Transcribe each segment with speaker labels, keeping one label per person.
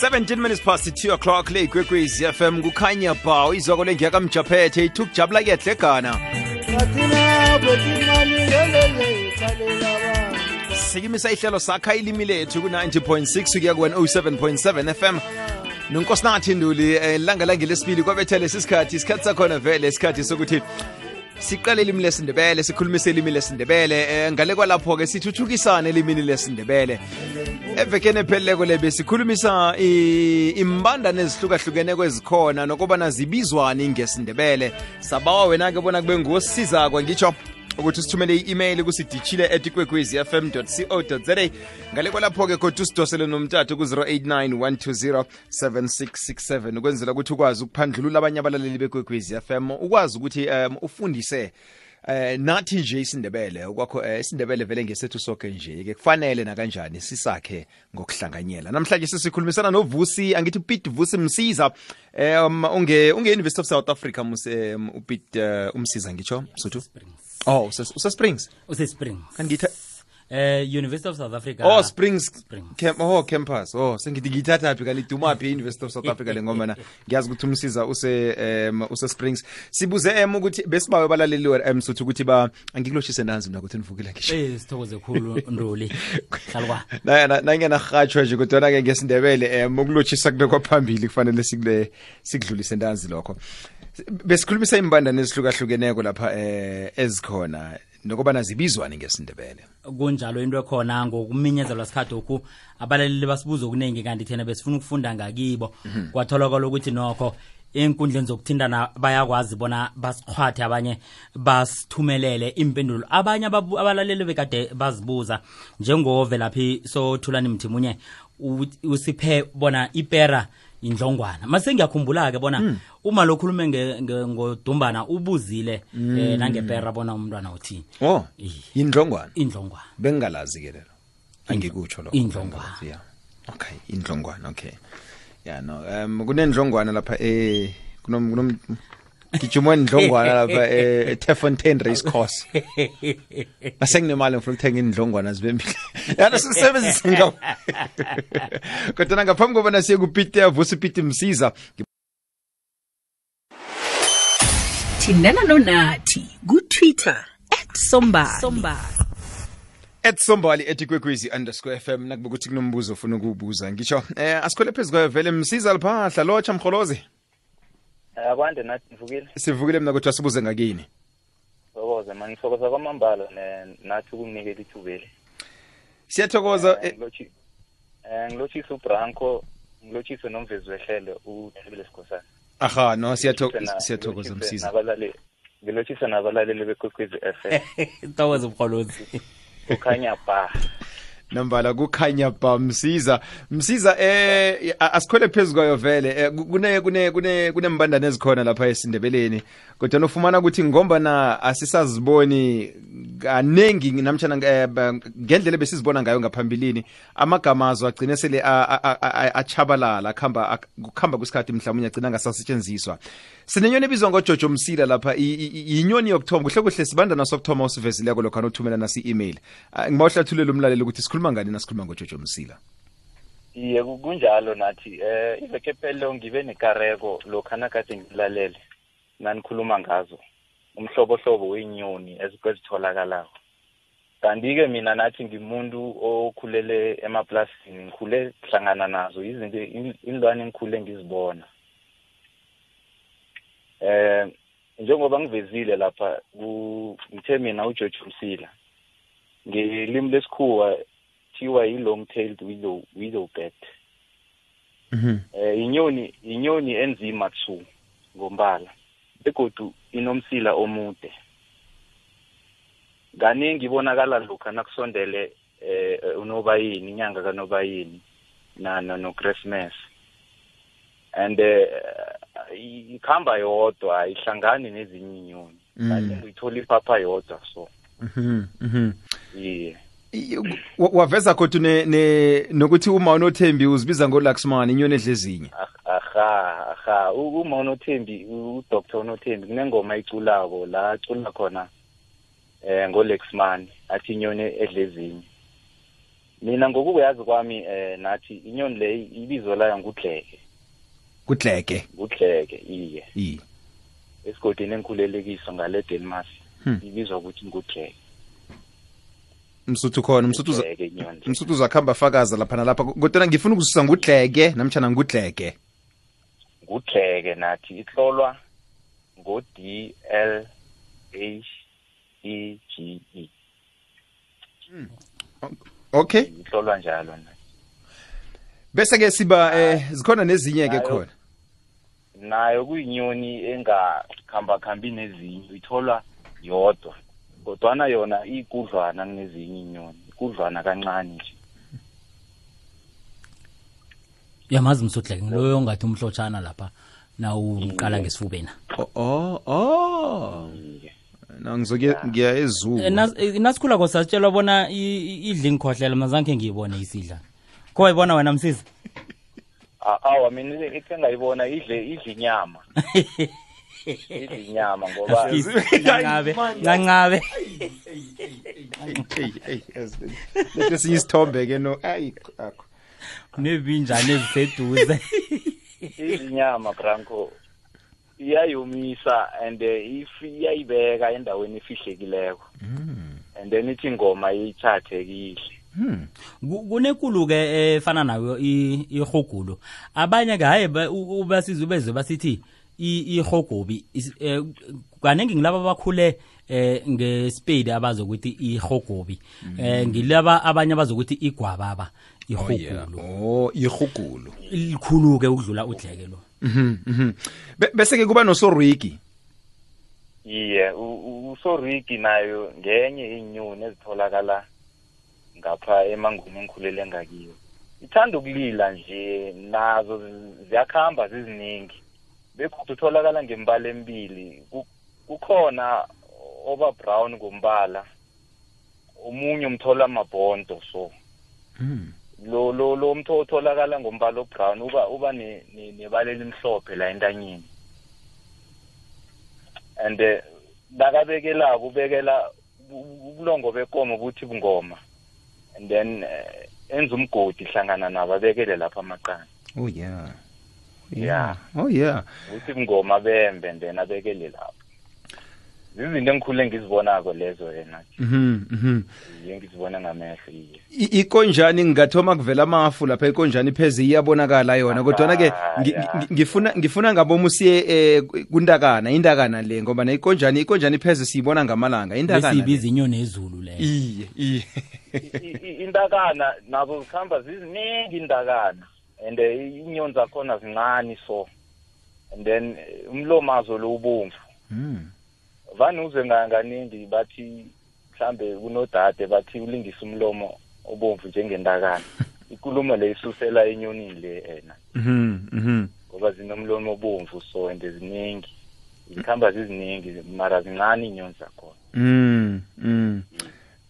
Speaker 1: 17 minutes past 2 o'clock. Le ikwekwezi fm kukhanya ba izoko lengiyakamjaphethe ithukujabula kuyadlegana sikimisa ihlelo sakha ilimi lethu ku-90.6 kuya ku-107.7 fm nonkosinathi nduli eh, langa langelesibili kwabethele sisikhathi isikhathi sakhona vele isikhathi sokuthi siqale elimi lesindebele sikhulumise ilimi lesindebele. Eh, ngale kwalapho-ke sithuthukisane elimini lesindebele. Evekeni epheleleko le besikhulumisa imbandane ezihlukahlukeneko ezikhona nokubana zibizwani ngesindebele. Sabawa wena-ke bona kube ngosizakwa ngitsho ukuthi sithumele i-email kusidishile etikwekwezi fm co za ngale kwalapho-ke kodwa usidosele nomtathu ku-089 120 7667 ukwenzela ukuthi ukwazi ukuphandlulula abanye abalaleli bekwekwezi fm ukwazi ukuthi um ufundise eh nathi nje isindebele. Okwakho eh, isindebele vele ngesethu sonke nje. Ke kufanele nakanjani sisakhe ngokuhlanganyela. Namhlanje sisikhulumisana novusi angithi upete vusi msiza um unge unge University of South Africa muse um, upete uh, umsiza ngitsho suthu oh usesprings use Springs.
Speaker 2: Usesprings
Speaker 1: kangithi
Speaker 2: eh university of south africa.
Speaker 1: Oh Springs.
Speaker 2: Springs.
Speaker 1: camp oh campus. Oh sengithi ngiyithathaphi kalidumaphi i-University of South Africa le ngoma na ngiyazi ukuthi umsiza use um use Springs. Sibuze em ukuthi besibawe balaleliwe em suthi ukuthi ba angikuloshise nanzi mina ukuthi nivukile ngisho.
Speaker 2: Eh sithokoze khulu nduli. Hlalwa
Speaker 1: nangenarhatshwa nje kodwa ke ngesindebele em ukulotshisa kube kwaphambili kufanele sikule sikudlulise ntanzi lokho besikhulumisa imbandane ezihlukahlukeneko lapha eh ezikhona nokubana zibizwani ngesindebele.
Speaker 2: Kunjalo into ekhona ngokuminyezelwa sikhathi oku abalaleli basibuza okuningi kanti thina besifuna ukufunda ngakibo. Kwatholakala ukuthi nokho enkundleni zokuthintana bayakwazi bona basikhwathe abanye basithumelele impendulo. Abanye abalaleli bekade bazibuza njengovelaphi sothulani mthimunye usiphe bona ipera indlongwana. Mase ngiyakhumbula-ke bona uma lokhulume ngodumbana ubuzile eh, nangepera bona umntwana uthini
Speaker 1: oh yindlongwana
Speaker 2: indlongwana.
Speaker 1: Bengingalazi-ke lelo. Angikutsho lo
Speaker 2: Indlongwana.
Speaker 1: Yeah. okay indlongwana okay. Ya no um kunendlongwana lapha eh kunom kunom gijima indlongwana lapha eh eTefontein race course. Asenginemali ngifuna ukuthenga indlongwana zibe mbili. Yana sisebenzise ngawo. Kodwa ngaphambi kobana siye kupite avusa upite msiza.
Speaker 3: Thindana nonathi kutwitter at sombali.
Speaker 1: At sombali etikwekwezi underscore fm nakube kuthi kunombuzo ofuna ukuwubuza ngisho eh asikhole phezu kwayo vele msiza liphahla lotsha mkholozi
Speaker 4: akwande nathi nivukile
Speaker 1: sivukile mina kodwa sibuze ngakini.
Speaker 4: Sokoze mani sokoza kwamambala nathi ukunginikela ithubeli.
Speaker 1: Siyathokoza eh,
Speaker 4: eh, ngilotshise ubranco ngilotshise nomvezi wehlele uthebile sikhosana
Speaker 1: aha no siyatho- siyathokoza msiza.
Speaker 4: nabalale- ngilotshise nabalaleli bekwekwezi f m.
Speaker 2: Thokoza mholozi
Speaker 4: ukhanya ba
Speaker 1: nambala kukhanya ba msiza. Msiza eh asikhole phezu kwayo vele. Eh, kune kune kune kunembandane ezikhona lapha esindebeleni. Kodwa nofumana ukuthi ngombana asisaziboni kaningi namtshana eh, ngendlela besizibona ngayo ngaphambilini amagama azo agcine sele achabalala khamba kukhamba kwesikhathi mhlawumbe agcina angasasetshenziswa sinenyoni ebizwa ngojojo msila lapha yinyoni yokuthoma kuhle kuhle sibandana sokuthoma usivezileko lokho uthumela nasi i-email Ah, ngiba uhlathulele umlaleli ukuthi ngani nasikhuluma ngojojo msila?
Speaker 4: Iye ku- kunjalo nathi eh iveke phelelo ngibe nekareko lokha nakade ngilalele nanikhuluma ngazo umhlobohlobo wenyoni ezitholakalayo. Kanti-ke mina nathi ngimuntu okhulele emaplasini ngikhule hlangana nazo izinto in- inlwane engikhule ngizibona. Eh njengoba ngivezile lapha ku- ngithe mina ugeorge msila ngelimi lesikhuwa thiwa yi-long tailed willow, willow bat
Speaker 1: Mhm.
Speaker 4: eh inyoni inyoni enzima tsu ngombala begodu inomsila omude kaningi ibonakala lokha nakusondele eh unobayini inyanga kanobayini na no, no Christmas and eh ikhamba yodwa ayihlangani nezinye inyoni
Speaker 1: Mm.
Speaker 4: kanti uyithola ipapa yodwa so
Speaker 1: Mhm, mhm.
Speaker 4: iye
Speaker 1: I- wa- waveza kodwa ne- ne- nokuthi uma unothembi uzibiza ngolaxman inyoni edle ezinye
Speaker 4: Ah- aha. Aha uma unothembi udr unothembi kunengoma iculako la acula khona eh ngolexman athi inyoni edle ezinye mina ngokuyazi kwami eh nathi inyoni le ibizo layo ngudleke.
Speaker 1: Kudleke?
Speaker 4: Ngudleke iye.
Speaker 1: I
Speaker 4: esigodini enkhulelekiso ngale Delmas
Speaker 1: Hmm.
Speaker 4: ibizwa ukuthi ngudleke.
Speaker 1: Msuthu khona msuthu uza-
Speaker 4: Ngudleke inyoni le.
Speaker 1: msuthu uzakhamba fakaza lapha nalapha. Kodwa ngifuna ukuzwisisa ngudleke namtshana ngudleke
Speaker 4: ngudleke nathi ihlolwa ngo D L H E G E.
Speaker 1: Okay.
Speaker 4: Ihlolwa njalo na
Speaker 1: bese ke siba eh zikhona nezinye ke
Speaker 4: Nayo.
Speaker 1: khona.
Speaker 4: nayo kuyinyoni engakhamba khambi nezinye itholwa yodwa. Kodwana yona ikudlwana kunezinye inyoni ikudlwana kancane nje.
Speaker 2: Yamazi msudleke ngiloyo ongathi umhlotshana lapha na umqala ngesifubena.
Speaker 1: Oh oh, oh. na ngizoke ngiya ezulu.
Speaker 2: Nasikhula nas- eh, nasikhulako sasitshelwa bona idla ingikhohlela mazange ngiyibone isidla. Kho wayibona wena msiza
Speaker 4: A- awa mina ithe ngayibona idle idle inyama idle inyama ngoba
Speaker 2: ncancabe ncancabe
Speaker 1: lethe sinye isithombe ke no ayi akho.
Speaker 2: Nebinjani eziseduze.
Speaker 4: Idle inyama branco iyayomisa and eh, if iyayibeka endaweni efihlekileko. And then ithi ingoma iyithathe kidle
Speaker 1: Hmm.
Speaker 2: Ku- kunekulu-ke efana nayo ihogulo abanye ke hayi ba- u- ubasiza ubeze basithi ihogobi eh, kaningi ngilaba abakhule eh ngesipedi abazokuthi ihogobi eh ngilaba abanye abazokuthi igwababa
Speaker 1: Oh, oh ihugulu
Speaker 2: likhulu-ke ukudlula udleke lo.
Speaker 1: Mhm, mhm. Bese ke kuba nosoriki
Speaker 4: iye usoriki nayo ngenye inyoni ezitholakala ngapha emangweni engikhulele ngakiyo. Ithanda ukulila nje nazo ziyakuhamba ziyakhamba ziziningi bekhona utholakala ngembala emibili Ku- kukhona oba brown ngombala omunye umthola amabhonto so.
Speaker 1: Hmm.
Speaker 4: lo lo lo mtho otholakala ngombala obrown uba uba ne- ne- nebala elimhlophe la entanyeni. And eh, nakabekelako ubekela ubulongo bekomo buthi bungoma. And then eh, enza umgodi hlangana nabo abekele lapha amaqanda.
Speaker 1: Oh yeah.
Speaker 4: Yeah.
Speaker 1: oh yeah.
Speaker 4: Buthi bungoma bembe and then abekele lapho. Zizinto engikhule ngizibonako lezo yena.
Speaker 1: Mhm mhm
Speaker 4: iye ngizibona ngamehlo iye.
Speaker 1: I- ikonjani ngingathoma kuvela amafu lapha ikonjani pheze iyabonakala yona? Kodwana ke
Speaker 4: Ah,
Speaker 1: ngi-
Speaker 4: yeah.
Speaker 1: ngi- ngifuna ngifuna ngaboma usiye eh, kundakana indakana le ngoba na ikonjani ikonjani pheze siyibona ngamalanga indakana
Speaker 2: besiyibiza
Speaker 1: le.
Speaker 2: inyoni ezulu leyo
Speaker 1: iye iye.
Speaker 4: I- i- indakana nazo zikhamba ziziningi indakana and eh, inyoni zakhona zincane so and then eh, umlomazo lo ubomvu.
Speaker 1: Hmm.
Speaker 4: vane uze nga- kaningi bathi mhlambe kunodade bathi ulingisa umlomo obomvu njengendakana. Ikulumo le isusela enyonini le ena.
Speaker 1: Mhm mhm
Speaker 4: ngoba zinomlomo obomvu so and ziningi. Zikhamba ziziningi mara zincane inyoni zakhona.
Speaker 1: Mm, mm.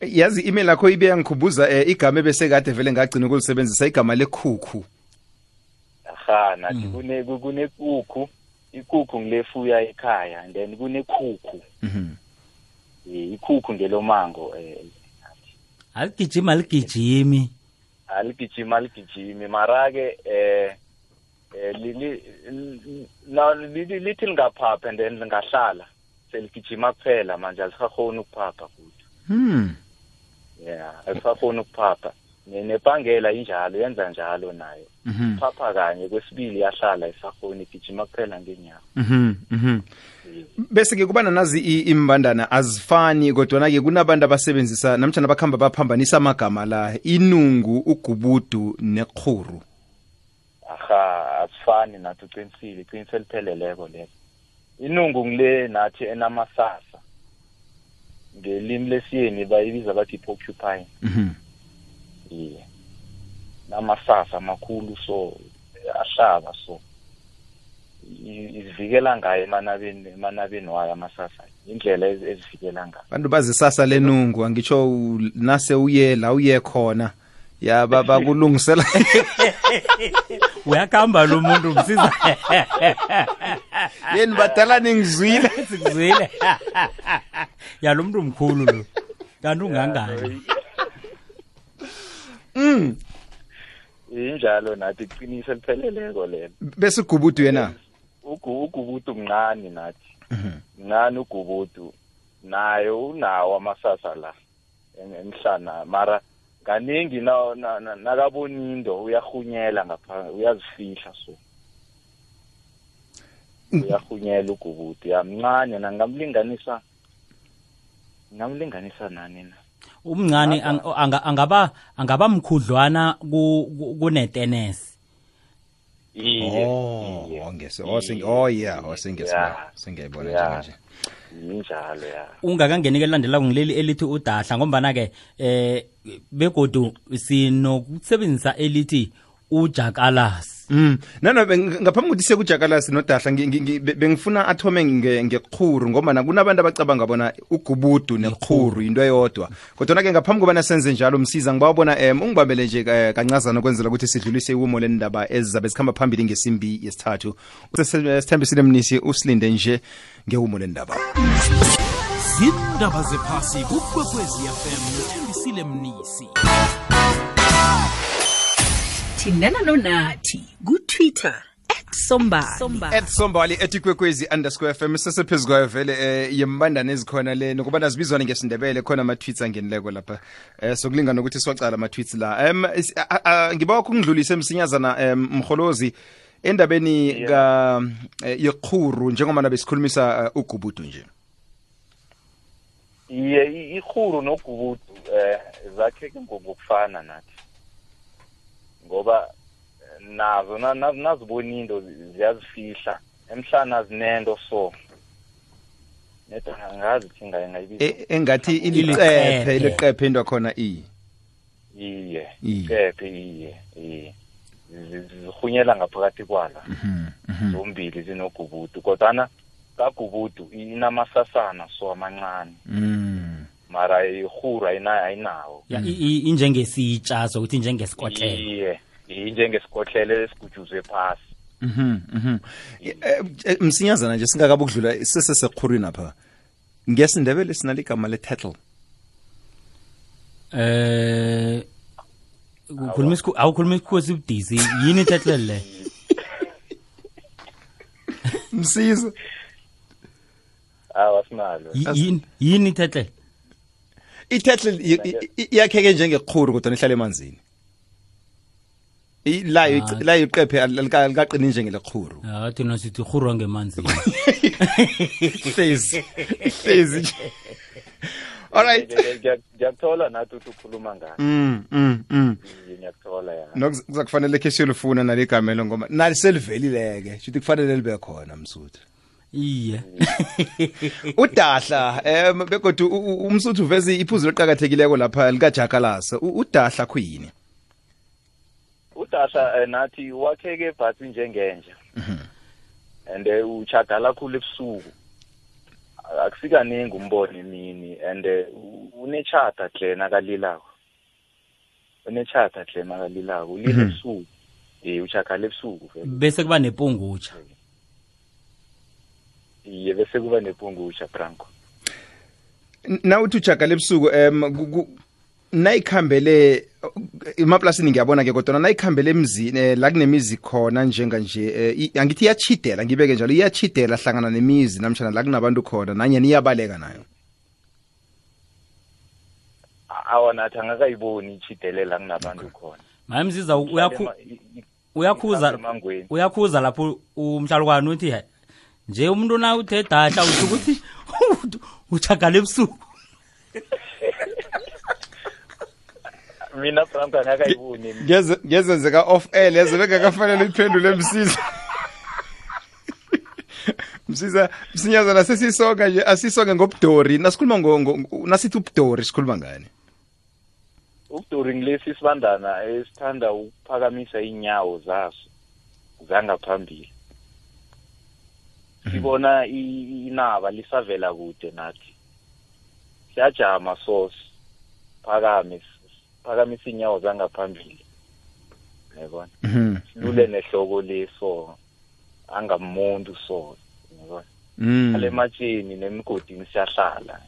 Speaker 1: yazi email yakho ibe yangikhumbuza eh, igama ebese kade vele ngagcina ukulisebenzisa igama lekhukhu
Speaker 4: aha nathi kune ku- kunekukhu ikukhu ngilefuya ekhaya and then kunekhukhu
Speaker 1: Mhm.
Speaker 4: Eh, ikhukhu ngelomango eh
Speaker 2: aligijimi aligijimi.
Speaker 4: Aligijima aligijimi. Mara-ke eh eh li- li- li- la- li- li- lithi lingaphapha and then lingahlala. Seligijima kuphela manje alisahoni ukuphapha futhi.
Speaker 1: Hmm.
Speaker 4: yeah alisahoni ukuphapha. Ne- nebhangela injalo yenza njalo nayo.
Speaker 1: Mhm.
Speaker 4: Phapha kanye kwesibili yahlala isahoni igijima kuphela ngenyawo
Speaker 1: Mhm. Mhm. bese ke kuba nazi i- imbandana azifani kodwana ke kunabantu abasebenzisa namtjana bakhamba baphambanisa amagama la inungu ugubudu nekhuru
Speaker 4: aha asifani nathi uqinisile iqiniso elipheleleko lelo inungu ngile nathi enamasasa ngelimi lesiyeni bayibiza bathi porcupine
Speaker 1: Mhm.
Speaker 4: iye namasasa amakhulu so ahlaba so izivikela ngayo emanabeni emanabeni wayo amasasa indlela ezi- ezivikela ngayo.
Speaker 1: Bantu bazisasa lenungu angitsho nase uye la uye khona. Ya ba- bakulungisela
Speaker 2: uyakuhamba lo muntu msiza
Speaker 1: yeni badala ningizwile.
Speaker 2: Sikuzwile. Yalo muntu mkhulu lo. Kanti ungangani?
Speaker 4: Injalo nathi iqiniso elipheleleko lelo.
Speaker 1: Bese ugubudu yena
Speaker 4: Ugu- ugubudu mncane nathi. Mncane ugubudu nayo unawo amasasa la em- emhlana mara kaningi na- na- na- nakabona into uyahunyela ngapha uyazifihla so. Uyahunyela ugubudu yamncane nangamlinganisa ngamlinganisa nani na?
Speaker 2: Umncane ang- anga- angaba angaba mkhudlwana ku- ku- kunetenesi.
Speaker 4: Iye.
Speaker 1: Oh oh, ngese oh sing oh yeah oh singesibona
Speaker 4: Yeah.
Speaker 1: singiyayibona
Speaker 4: Yeah.
Speaker 1: nje
Speaker 4: injalo ya
Speaker 2: ungakangeni-ke elandelako ngileli elithi udahla ngombana-ke eh begodu sinokusebenzisa elithi ujakalasi.
Speaker 1: Mm. Nana beng- ngaphambi kokuthi sekujakalasi nodahla ngi- ngi- ngi- be- bengifuna athome nge- ngeqhuru ngoba kunabantu abacabanga bona ugubudu neqhuru into eyodwa. Kodwa ke ngaphambi kobana senze njalo msiza ngibawabona em ungibambele nje eh, kancazana ukwenzela ukuthi sidlulise iwumo lendaba ezizabe zikhamba phambili ngesimbi yesithathu. Sese- sithembisile mnisi usilinde nje ngewumo lendaba
Speaker 5: zindaba zephasi kukwekwezi fm nothembisile mnisi.
Speaker 3: Thindana nonathi kutwitter @sombali.
Speaker 1: Etikwekwezi underscore fm sesephezu kwayo vele um yembandane ezikhona le nokubana zibizwane ngesindebele khona ama-tweets angenileko lapha. Um sokulingana nokuthi siwacala ama-tweets la. Em ngiba ukungidlulisa emsinyazana msinyazana um mholozi endabeni ka yekhuru njengoba nabe besikhulumisa eh, ugubudu nje.
Speaker 4: Iye ikhuru ihuru nogubudu zakhe zakheke ngokufana nathi ngoba eh, nazo na- na- nazibona into zi- ziyazifihla. Emhlana zinento so neda angazi thi ngayibiza.
Speaker 1: E- engathi
Speaker 2: Iliqephe.
Speaker 1: iliqephe iliqephe into khona i?
Speaker 4: Iye
Speaker 1: Iye.
Speaker 4: kephe iye iye. Zi- zi- zihunyela ngaphakathi kwala.
Speaker 1: Mhm,
Speaker 4: zombili zinogubudu kodwana kagubudu inamasasana so amancane.
Speaker 1: Mm.
Speaker 4: mara ihuru ayinawo
Speaker 2: injengesitsha zokuthi njengesikotlelo
Speaker 4: iye injengesikotlelo esigujuzwe phasi.
Speaker 1: Mhm mhm. Eh, eh, msinyazana nje singakabukudlula sesesekhurwini apha. Ngesindebele sinaligama le-title
Speaker 2: eh ukhuluma isikhu awukhuluma isikhuwa sibudisi yini title le?
Speaker 4: Msizo
Speaker 2: awasinalo yini
Speaker 1: title itethle iyakheke njengeqhuru kodwa nihlale emanzini layo la iqephe alikaqini njengeleqhuru
Speaker 2: ah thina sithi khuru angemanzini
Speaker 1: hlezi hlezi alright
Speaker 4: ngiyakuthola nathi uthi ukhuluma ngayo
Speaker 1: mm mm mm
Speaker 4: ngiyakuthola ya
Speaker 1: nokuza kufanele ke silufuna naligamelo ngoba naliselivelile ke kufanele libe khona msuthu
Speaker 2: iye.
Speaker 1: Udahla em begodwa u- u- umsuthu veze iphuzu liqakathekileko lapha likajakalasa udahla khuyini?
Speaker 4: Udasha eh, nathi wakheke bhatsi njengenja and eh, uchagala khulu ebusuku. Akusikaningi umbone emini and eh, unechata hle nakalilako. Unechata hle nakalilako. Ulile ebusuku. Eh uchagala ebusuku vele.
Speaker 2: Bese kuba nepungutsha.
Speaker 4: Iye bese kuba nepungusha branko
Speaker 1: na uthi ujaga lebusuku ku- nayikhambele emaplasini ngiyabona ke kodwa nayikhambele emzini eh, la kunemizi khona njenga nje eh, angithi iyachidela ngibeke njalo iyachidela hlangana nemizi namtshana la kunabantu khona nanye niyabaleka nayo.
Speaker 4: Awa nathi angakayiboni ichidelela kunabantu khona.
Speaker 2: Maye uyakhuza uyakhuza lapho umhlalukwane uthi "He, nje umuntu na uthe dahla usho ukuthi uchagala ebusuku.
Speaker 4: Mina branko ngakayibuni
Speaker 1: ngeze ngezenzeka off air lezo bengakafanele iphendule msiza. Msiza msinyazana sesisonga nje asisonge ngobudori. Nasikhuluma nasithi ubudori sikhuluma ngani?
Speaker 4: Ubudori ngilesi sibandana esithanda ukuphakamisa inyawo zaso zangaphambili sibona i- inaba lisavela kude nathi. Siyajama so phakame phakamise inyawo zangaphambili. Yabona
Speaker 1: Mhm.
Speaker 4: silule nehloko leso angamuntu so yabona
Speaker 1: Mm.
Speaker 4: ale matsheni nemigodini siyahlala.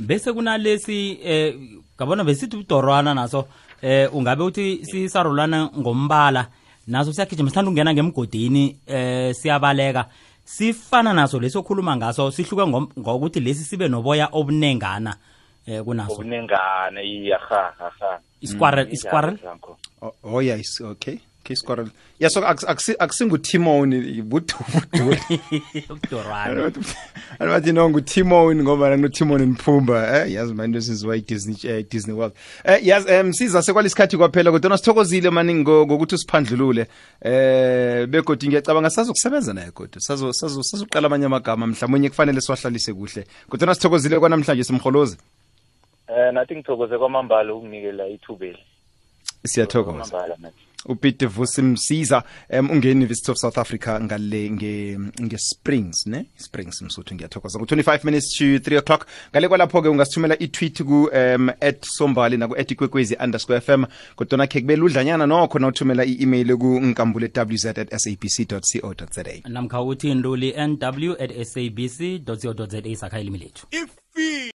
Speaker 2: Bese kunalesi eh ngabona besithi udorwana naso eh ungabe uthi sisarulana ngombala naso siyagijima sithanda ukungena ngemgodini eh siyabaleka. Sifana naso leso khuluma ngaso sihluke ngokuthi lesi sibe noboya obunengana eh kunaso.
Speaker 4: Obunengane iyaha aha
Speaker 2: isquarrel isquarrel
Speaker 1: Oh, oh yeah, is okay. Key Squirrel. Yeah, so
Speaker 2: akusingutimoni
Speaker 1: buduranibathi no ngutimoni ngoba notimon and pumba eh? Yazi mani into esiziwa i-disney eh, world. Eh yazi eh, um siza sekwalesikhathi kwaphela kodwa sithokozile mani ngokuthi usiphandlulule. Eh, um begodi ngiyacabanga sazokusebenza naye kodwa sazoqala amanye amagama mhlawumunye kufanele siwahlalise kuhle. Kodwa sithokozile kwanamhlanje simholoze
Speaker 4: eh nathi ngithokoze kwamambala ukunginikela ithubeli.
Speaker 1: Siyathokoza upete vusi msiza um ungeni visit of south africa ngale nge-springs nge ne? Springs msuthu ngiyathokoza. Ku-25 minutes to 3 o'clock. Ngale kwalapho-ke ungasithumela itweet ku um at sombali naku-at ikwekwezi underscore fm kodwana khe kube ludlanyana nokho nawuthumela i-email ku nkambule wz at sabc co za
Speaker 2: namkha uthi nduli nw at sabc co sakha lethu.